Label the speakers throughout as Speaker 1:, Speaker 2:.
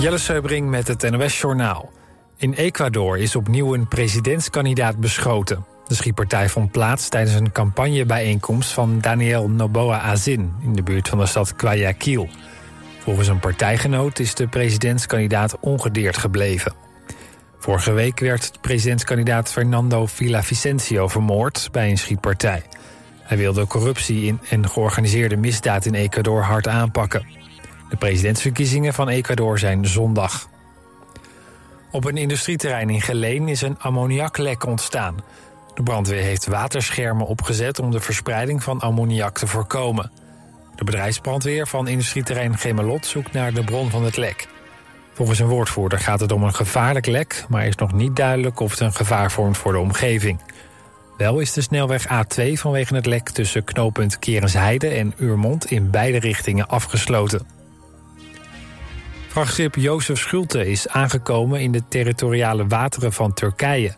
Speaker 1: Jelle Seubring met het NOS-journaal. In Ecuador is opnieuw een presidentskandidaat beschoten. De schietpartij vond plaats tijdens een campagnebijeenkomst van Daniel Noboa Azin in de buurt van de stad Guayaquil. Volgens een partijgenoot is de presidentskandidaat ongedeerd gebleven. Vorige week werd presidentskandidaat Fernando Villavicencio vermoord bij een schietpartij. Hij wilde corruptie en georganiseerde misdaad in Ecuador hard aanpakken. De presidentsverkiezingen van Ecuador zijn zondag. Op een industrieterrein in Geleen is een ammoniaklek ontstaan. De brandweer heeft waterschermen opgezet om de verspreiding van ammoniak te voorkomen. De bedrijfsbrandweer van industrieterrein Gemelot zoekt naar de bron van het lek. Volgens een woordvoerder gaat het om een gevaarlijk lek, maar is nog niet duidelijk of het een gevaar vormt voor de omgeving. Wel is de snelweg A2 vanwege het lek tussen knooppunt Kerensheide en Uurmond in beide richtingen afgesloten. Vrachtschip Jozef Schulte is aangekomen in de territoriale wateren van Turkije.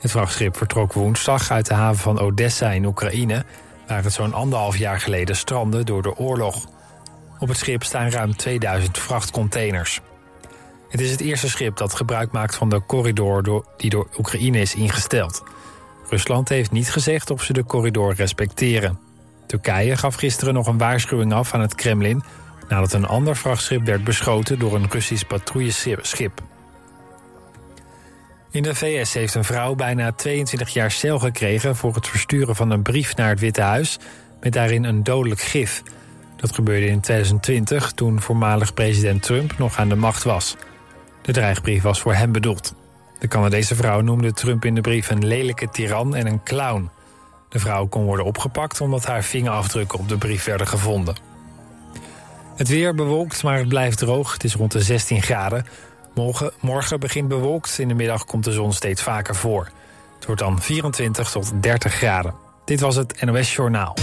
Speaker 1: Het vrachtschip vertrok woensdag uit de haven van Odessa in Oekraïne, waar het zo'n anderhalf jaar geleden strandde door de oorlog. Op het schip staan ruim 2000 vrachtcontainers. Het is het eerste schip dat gebruik maakt van de corridor die door Oekraïne is ingesteld. Rusland heeft niet gezegd of ze de corridor respecteren. Turkije gaf gisteren nog een waarschuwing af aan het Kremlin nadat een ander vrachtschip werd beschoten door een Russisch patrouilleschip. In de VS heeft een vrouw bijna 22 jaar cel gekregen voor het versturen van een brief naar het Witte Huis met daarin een dodelijk gif. Dat gebeurde in 2020 toen voormalig president Trump nog aan de macht was. De dreigbrief was voor hem bedoeld. De Canadese vrouw noemde Trump in de brief een lelijke tiran en een clown. De vrouw kon worden opgepakt omdat haar vingerafdrukken op de brief werden gevonden. Het weer bewolkt, maar het blijft droog. Het is rond de 16 graden. Morgen, morgen begint bewolkt. In de middag komt de zon steeds vaker voor. Het wordt dan 24 tot 30 graden. Dit was het NOS Journaal.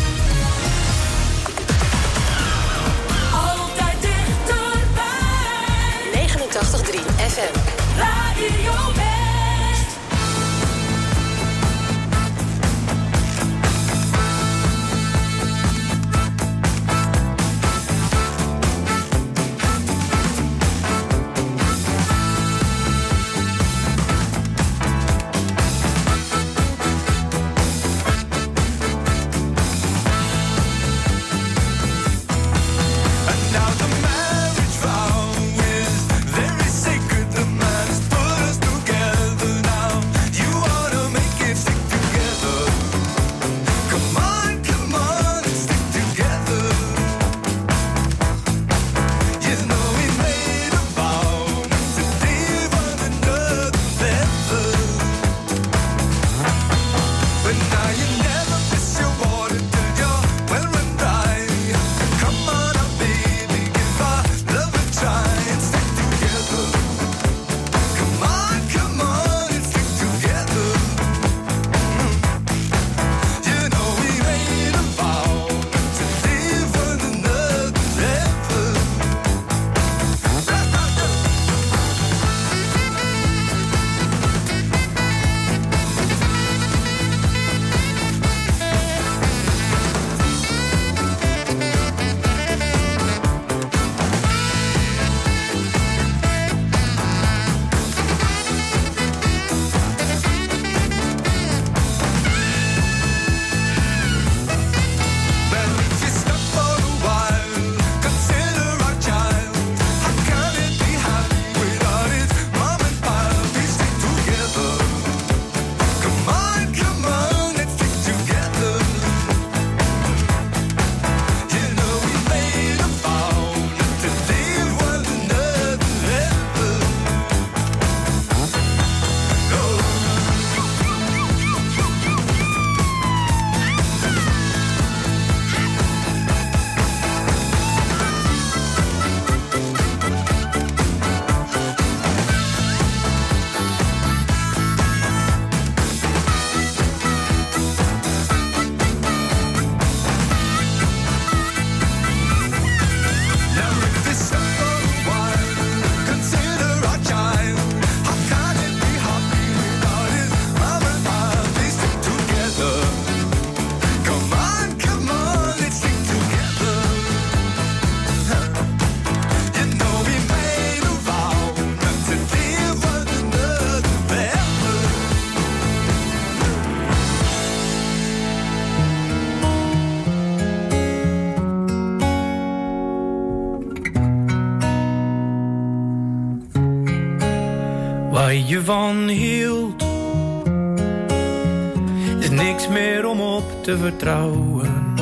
Speaker 2: Vertrouwen.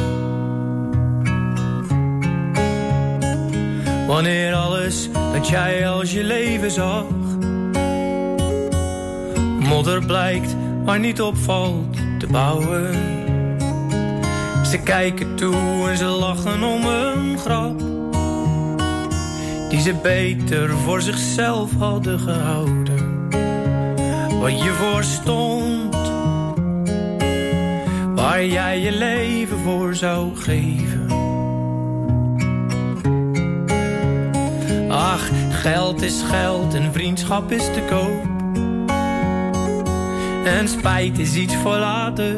Speaker 2: Wanneer alles dat jij als je leven zag, modder blijkt maar niet opvalt te bouwen. Ze kijken toe en ze lachen om een grap die ze beter voor zichzelf hadden gehouden. Wat je voor stond, waar jij je leven voor zou geven. Ach, geld is geld en vriendschap is te koop. En spijt is iets voor later,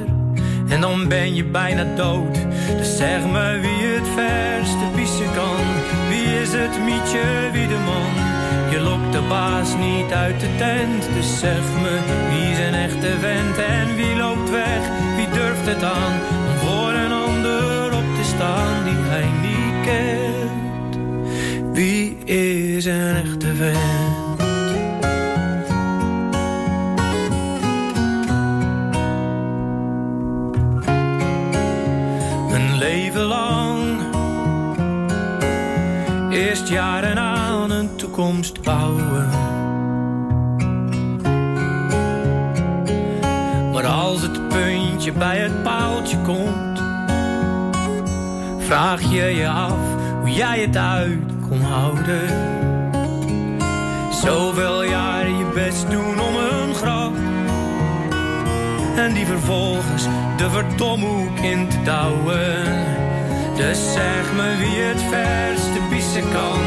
Speaker 2: en dan ben je bijna dood. Dus zeg me wie het verste pissen kan. Wie is het mietje, wie de man? Je lokt de baas niet uit de tent. Dus zeg me wie zijn echte vent en wie loopt weg? Durft het aan om voor een ander op te staan die hij niet kent? Wie is een echte vent? Een leven lang Eerst jaren aan een toekomst bouwen bij het paaltje komt Vraag je je af hoe jij het uit kon houden Zoveel jaren je best doen om een grap en die vervolgens de verdomhoek in te douwen. Dus zeg me wie het verste pissen kan.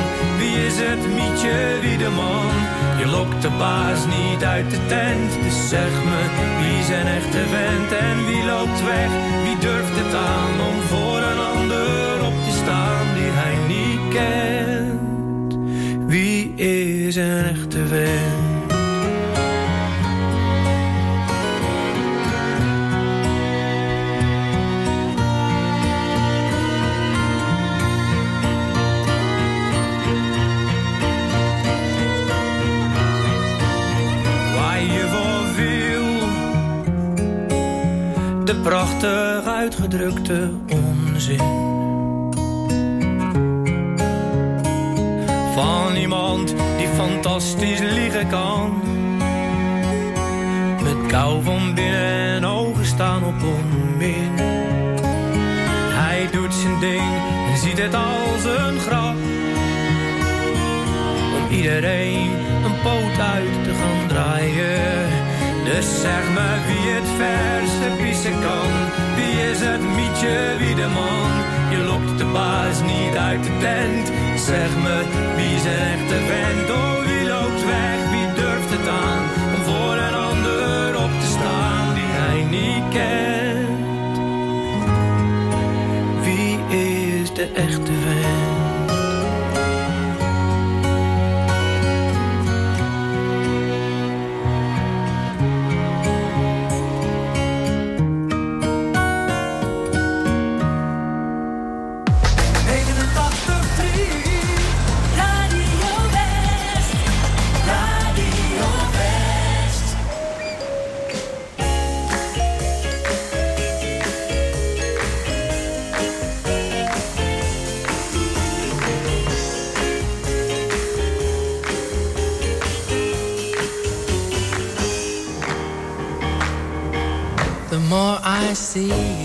Speaker 2: Is het mietje, wie de man? Je lokt de baas niet uit de tent. Dus zeg me wie zijn echte vent en wie loopt weg? Wie durft het aan om voor een ander op te staan die hij niet kent? Wie is een echte vent? Prachtig uitgedrukte onzin. Van iemand die fantastisch liegen kan. Met kou van binnen en ogen staan op onmin. Hij doet zijn ding en ziet het als een grap om iedereen een poot uit te gaan draaien. Dus zeg me wie het verste pissen kan. Wie is het mietje, wie de man? Je lokt de baas niet uit de tent. Zeg me wie is een echte vent? Oh, wie loopt weg, wie durft het aan? Om voor een ander op te staan die hij niet kent. Wie is de echte vent?
Speaker 3: I see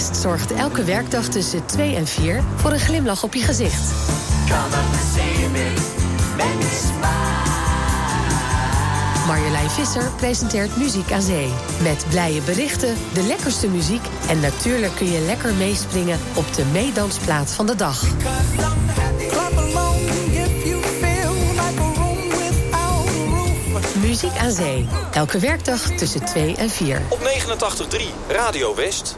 Speaker 4: Zorgt elke werkdag tussen 2 en 4 voor een glimlach op je gezicht. Marjolein Visser presenteert Muziek aan Zee. Met blije berichten, de lekkerste muziek... en natuurlijk kun je lekker meespringen op de meedansplaat van de dag. Muziek aan Zee. Elke werkdag tussen 2 en 4.
Speaker 5: Op 89.3 Radio West.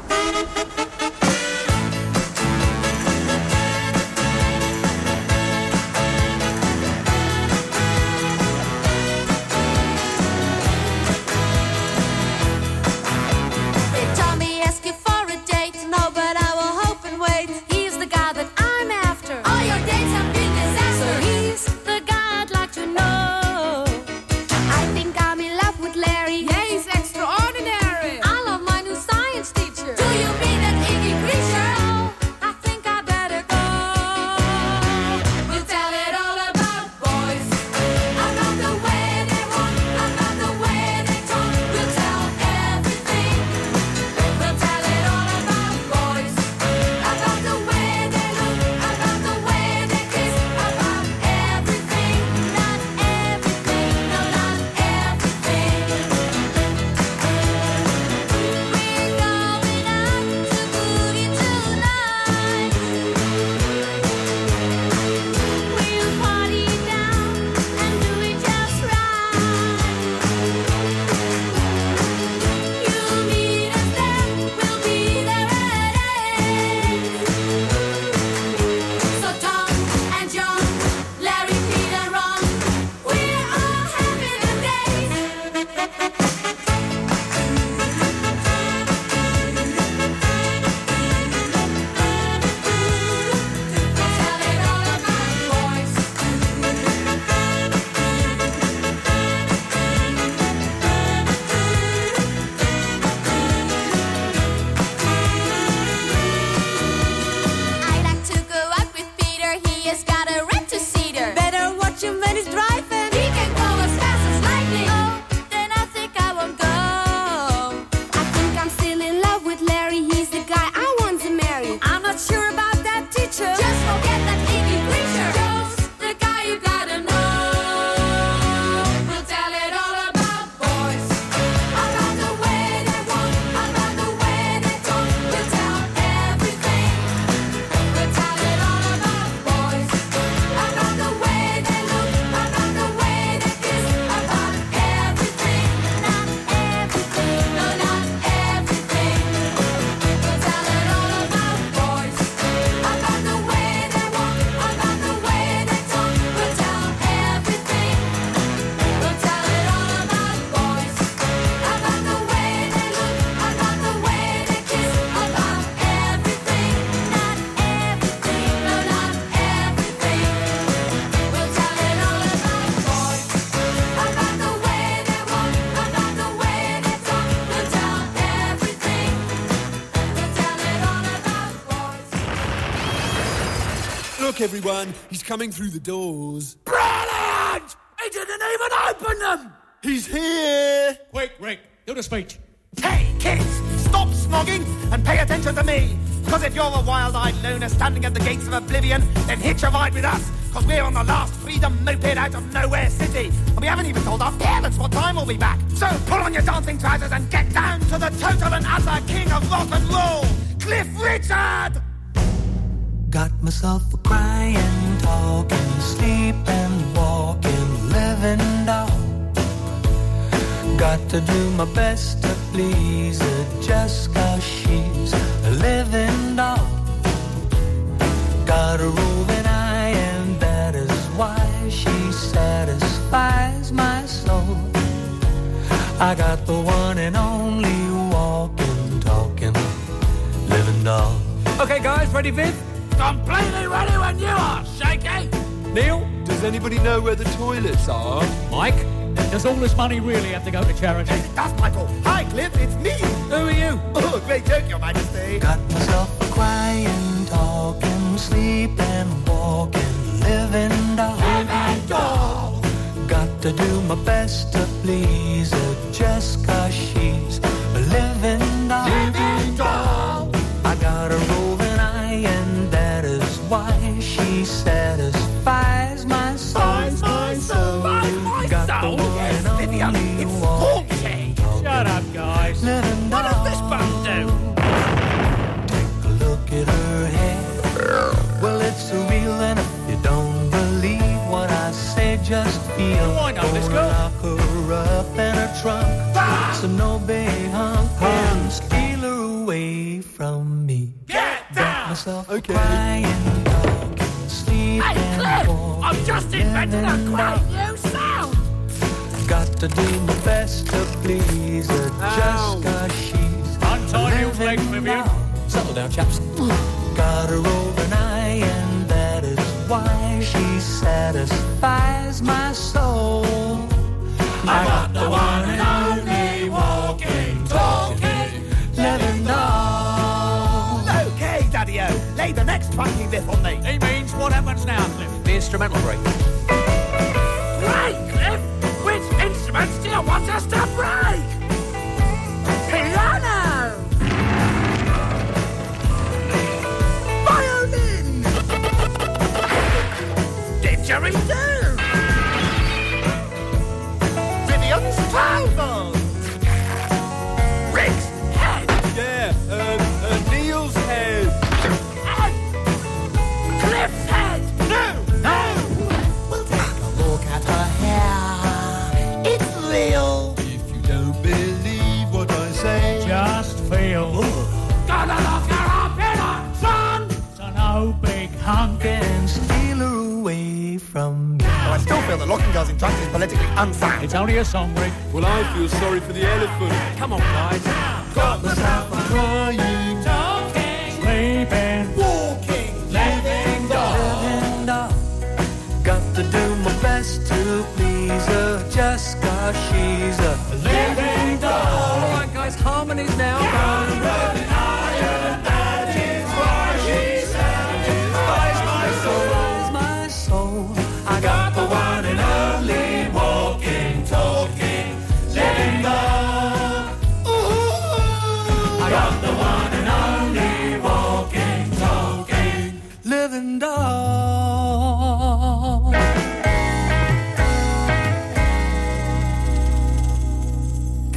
Speaker 6: Look, everyone, he's coming through the doors.
Speaker 7: Brilliant! He didn't even open them!
Speaker 6: He's here!
Speaker 8: Quick, Rick, do the speech.
Speaker 9: Hey, kids, stop snogging and pay attention to me. Because if you're a wild-eyed loner standing at the gates of oblivion, then hitch a ride with us. Because we're on the last freedom moped out of nowhere city. And we haven't even told our parents what time we'll be back. So pull on your dancing trousers and get down to the total and utter king of rock and roll, Cliff Richard!
Speaker 2: Got myself a crying, talking, sleeping, walking, living doll. Got to do my best to please her just cause she's a living doll. Got a roving eye, and that is why she satisfies my soul. I got the one and only walking, talking, living doll.
Speaker 8: Okay, guys, ready, Viv?
Speaker 7: Completely ready when you are, Shaky!
Speaker 8: Neil?
Speaker 6: Does anybody know where the toilets are?
Speaker 8: Mike? Does all this money really have to go to charity?
Speaker 9: Yes, it does, Michael. Hi, Cliff, it's me.
Speaker 8: Who are you?
Speaker 9: Oh, great joke, Your Majesty.
Speaker 2: Got myself a crying, talking, sleeping, walking, living doll.
Speaker 9: Living doll.
Speaker 2: Got to do my best to please her just cause she's a living doll.
Speaker 9: Living doll.
Speaker 2: I got Myself
Speaker 6: Okay.
Speaker 2: crying, talking, sleeping.
Speaker 7: Hey, Cliff! I've just invented a
Speaker 2: living
Speaker 7: great new sound!
Speaker 2: Got to do my best to please her
Speaker 6: Ow.
Speaker 2: just cause she's
Speaker 8: Untie Neil's legs,
Speaker 2: living
Speaker 8: Vyvyan.
Speaker 2: doll.
Speaker 8: Settle down, chaps.
Speaker 2: Got her over an eye, and that is why she satisfies my soul. I got the one and only
Speaker 9: lay the funky riff on me.
Speaker 8: He means what happens now, Cliff? The instrumental break.
Speaker 7: Right, Cliff! Which instruments do you want us to break? Piano! Violin! Didgeridoo!
Speaker 9: Vyvyan's trousers. Still feel that locking girls in trunks is politically unsound.
Speaker 8: It's only a song, Rick.
Speaker 6: well, I feel sorry for the elephant.
Speaker 8: Come on, guys.
Speaker 6: Got myself a crying.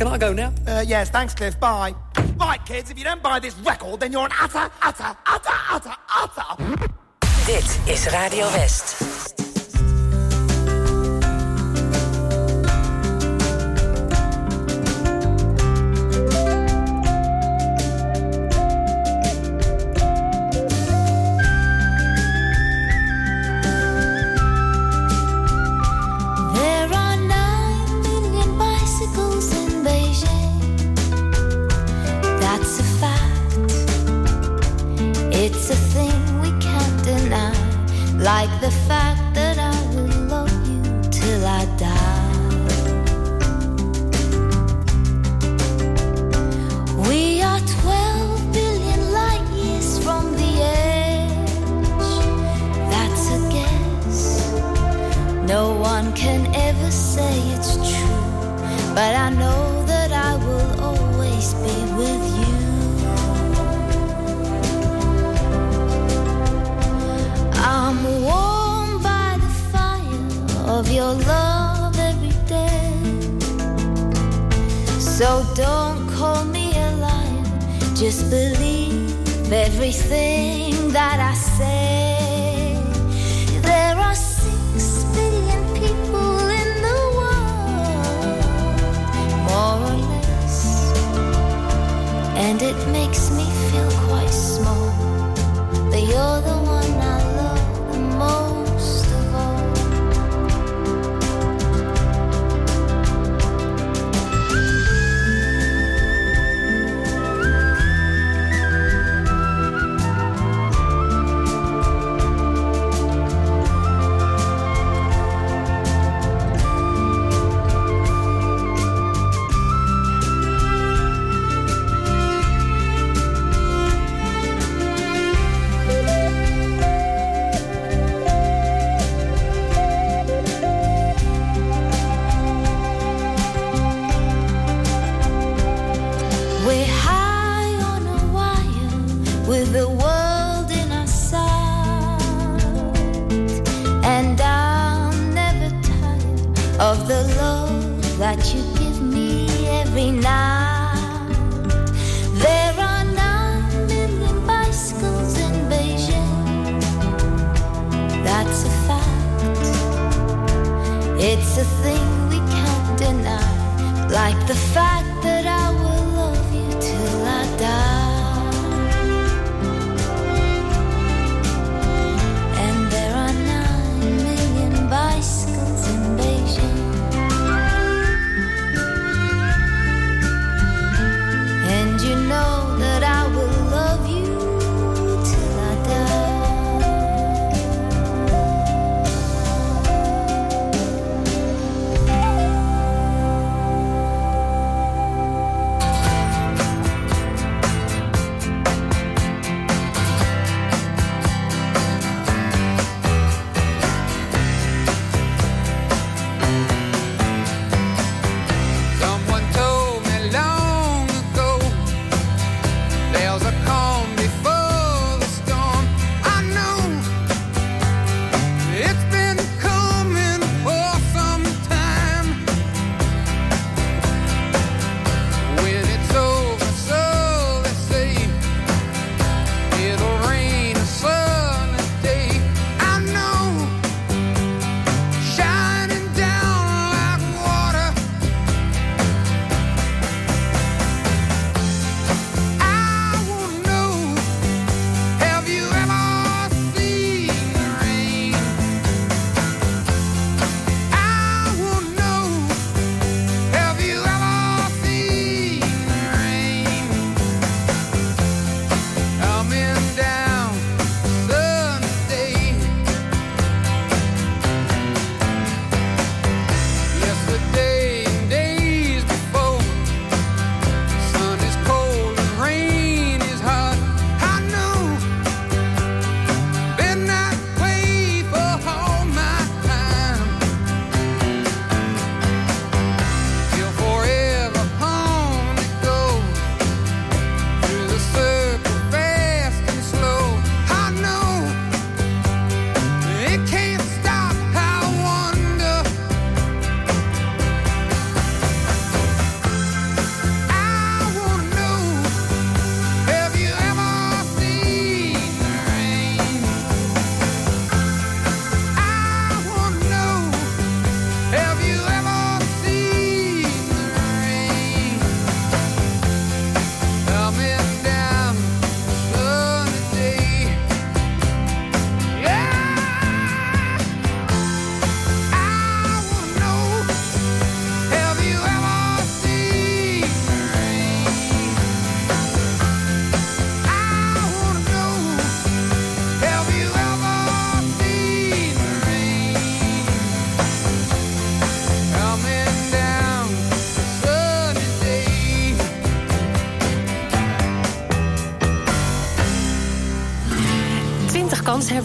Speaker 8: Can I go now?
Speaker 9: Uh, yes, thanks, Cliff. Bye. Right, kids, if you don't buy this record, then you're an utter, utter, utter, utter, utter.
Speaker 10: Dit is Radio West.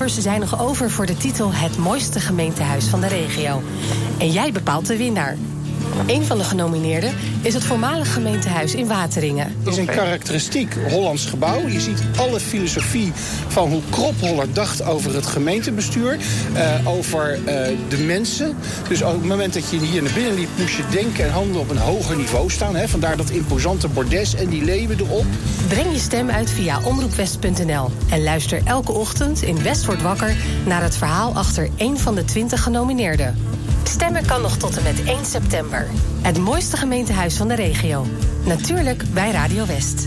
Speaker 4: Ze zijn nog over voor de titel Het mooiste gemeentehuis van de regio. En jij bepaalt de winnaar.
Speaker 11: Een van de genomineerden is het voormalig gemeentehuis in Wateringen.
Speaker 12: Het is een karakteristiek Hollands gebouw. Je ziet alle filosofie van hoe Kropholler dacht over het gemeentebestuur. eh, over eh, de mensen. Dus op het moment dat je hier naar binnen liep... moest je denken en handelen op een hoger niveau staan. Hè? Vandaar dat imposante bordes en die leeuwen erop.
Speaker 11: Breng je stem uit via omroepwest.nl en luister elke ochtend in West wordt wakker naar het verhaal achter één van de 20 genomineerden. Stemmen kan nog tot en met 1 september. Het mooiste gemeentehuis van de regio. Natuurlijk bij Radio West.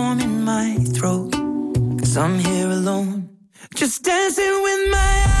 Speaker 13: Cause I'm here alone. Just dancing with my eyes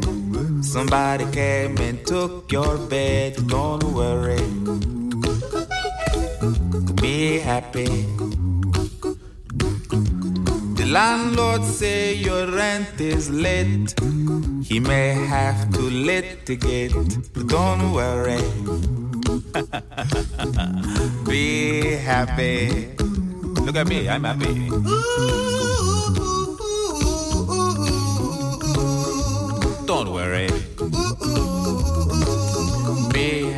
Speaker 14: Somebody came and took your bed. Don't worry. Be happy. The landlord say your rent is late. He may have to litigate. But don't worry. Be happy. Look at me, I'm happy.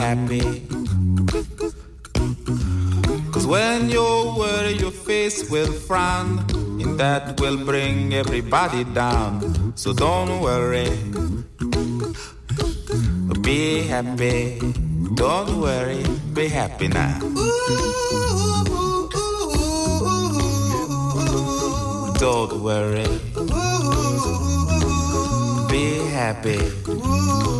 Speaker 14: Happy. Cause when you worry, your face will frown, and that will bring everybody down. So don't worry, be happy. Don't worry, be happy now. Don't worry, be happy.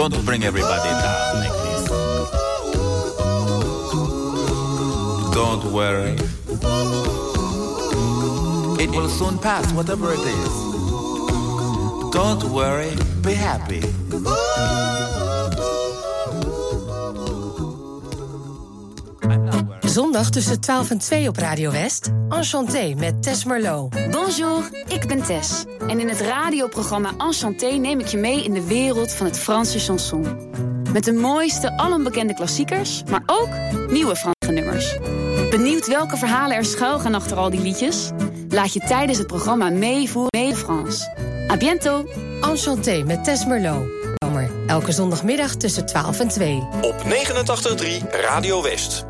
Speaker 14: Don't bring everybody down like this. Don't worry. It will soon pass, whatever it is. Don't worry, be happy.
Speaker 11: Zondag tussen 12 en 2 op Radio West. Enchanté met Tess Merlot.
Speaker 15: Bonjour, ik ben Tess. En in het radioprogramma Enchanté neem ik je mee in de wereld van het Franse chanson. Met de mooiste, alombekende klassiekers, maar ook nieuwe Franse nummers. Benieuwd welke verhalen er schuil gaan achter al die liedjes? Laat je tijdens het programma meevoeren mee France. A bientôt!
Speaker 11: Enchanté met Tess Merlot. Elke zondagmiddag tussen 12 en 2.
Speaker 5: Op 89.3 Radio West.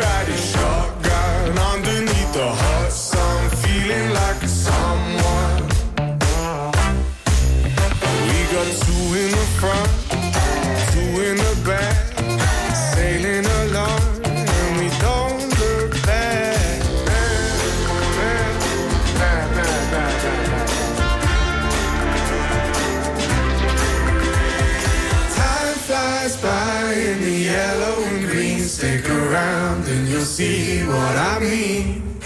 Speaker 16: Riding shotgun underneath the Stick around and you'll see what I mean.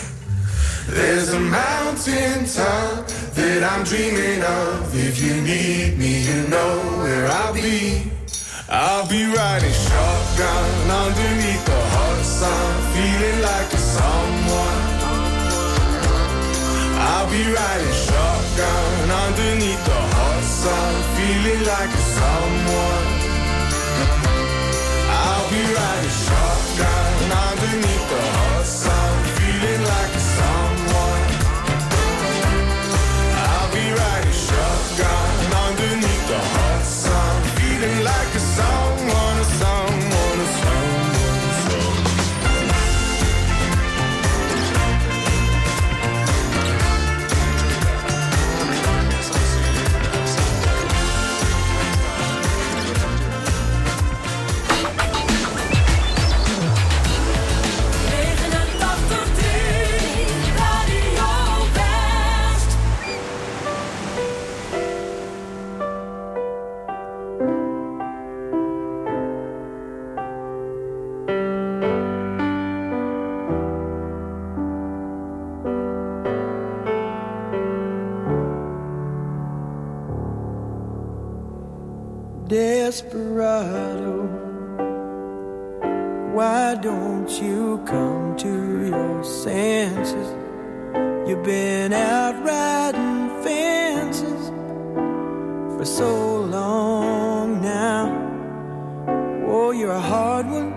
Speaker 16: There's a mountain top that I'm dreaming of. If you need me, you know where I'll be. I'll be riding shotgun underneath the hot sun, feeling like a someone. I'll be riding shotgun underneath the hot sun, feeling like a someone. Be riding shotgun underneath the hot
Speaker 11: Desperado, why don't you come to your senses? You've been out riding fences for so long now. Oh, you're a hard one,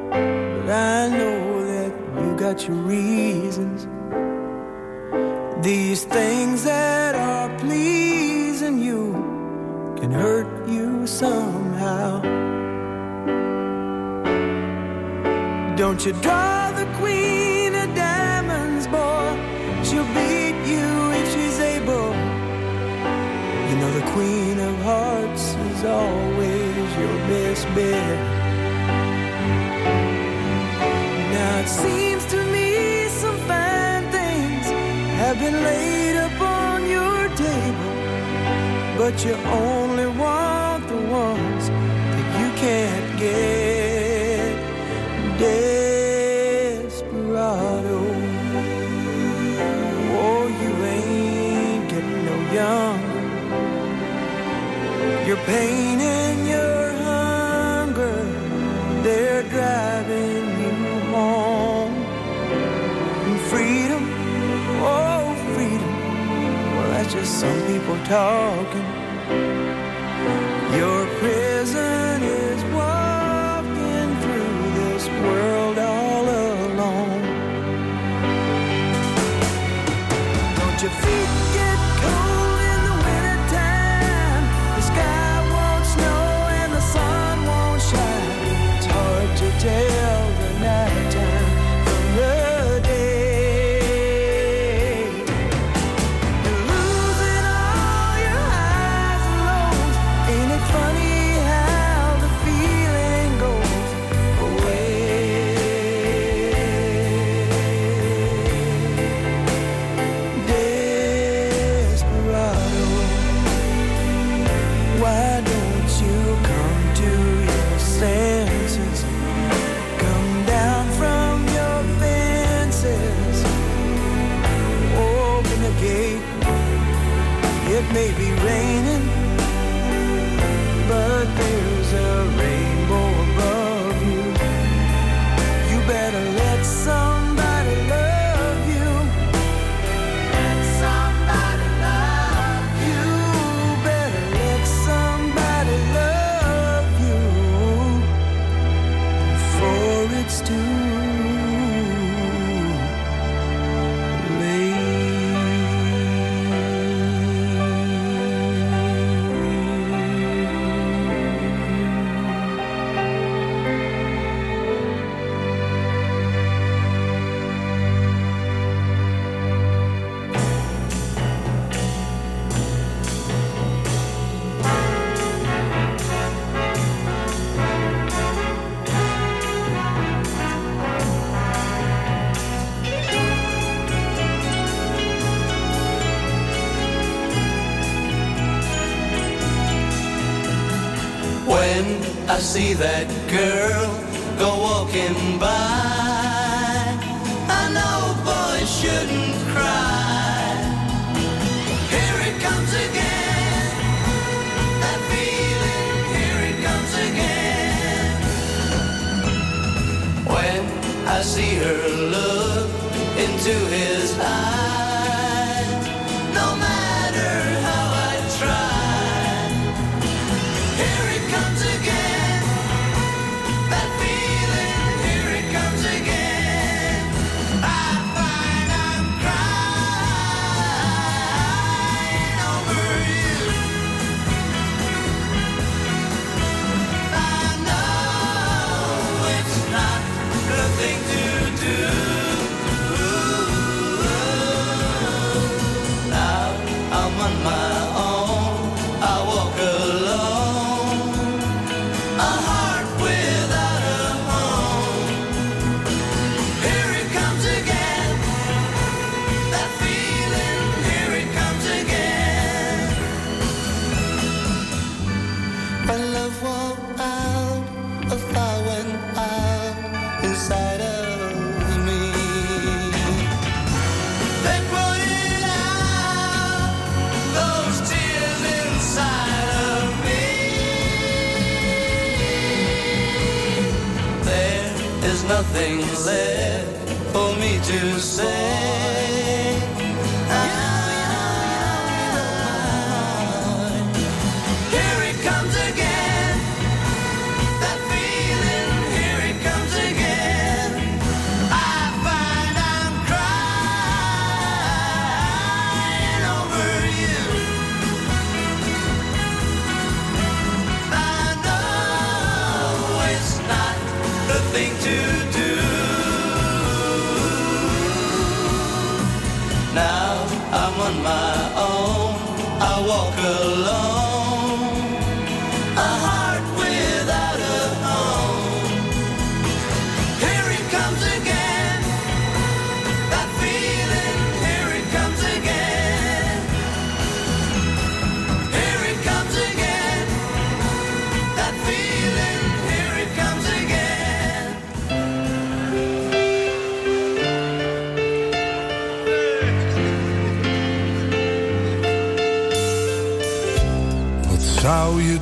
Speaker 11: but I know that you got your reasons. These things that are pleasing can hurt you somehow. Don't you draw the queen of diamonds, boy? She'll beat you if she's able. You know the queen of hearts is always your best bet. Now it seems to me some fine things have been laid but you only want the ones that you can't get. Desperado, oh, you ain't getting no younger. Your pain just some people talking. Your prison is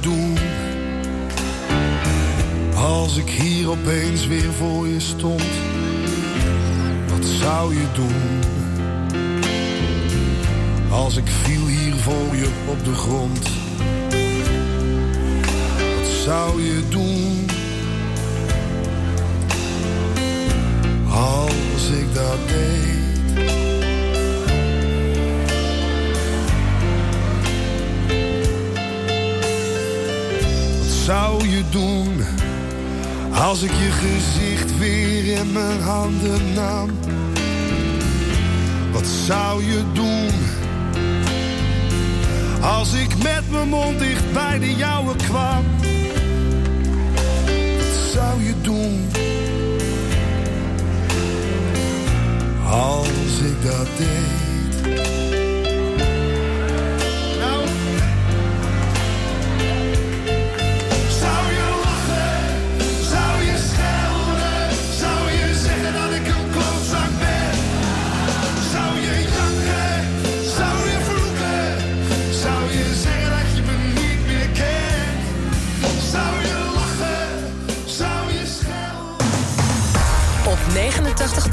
Speaker 17: doen. Als ik hier opeens weer voor je stond, wat zou je doen? Als ik viel hier voor je op de grond, wat zou je doen? Als ik dat deed. zou je doen als ik je gezicht weer in mijn handen nam? Wat zou je doen als ik met mijn mond dicht bij de jouwe kwam? Wat zou je doen als ik dat deed?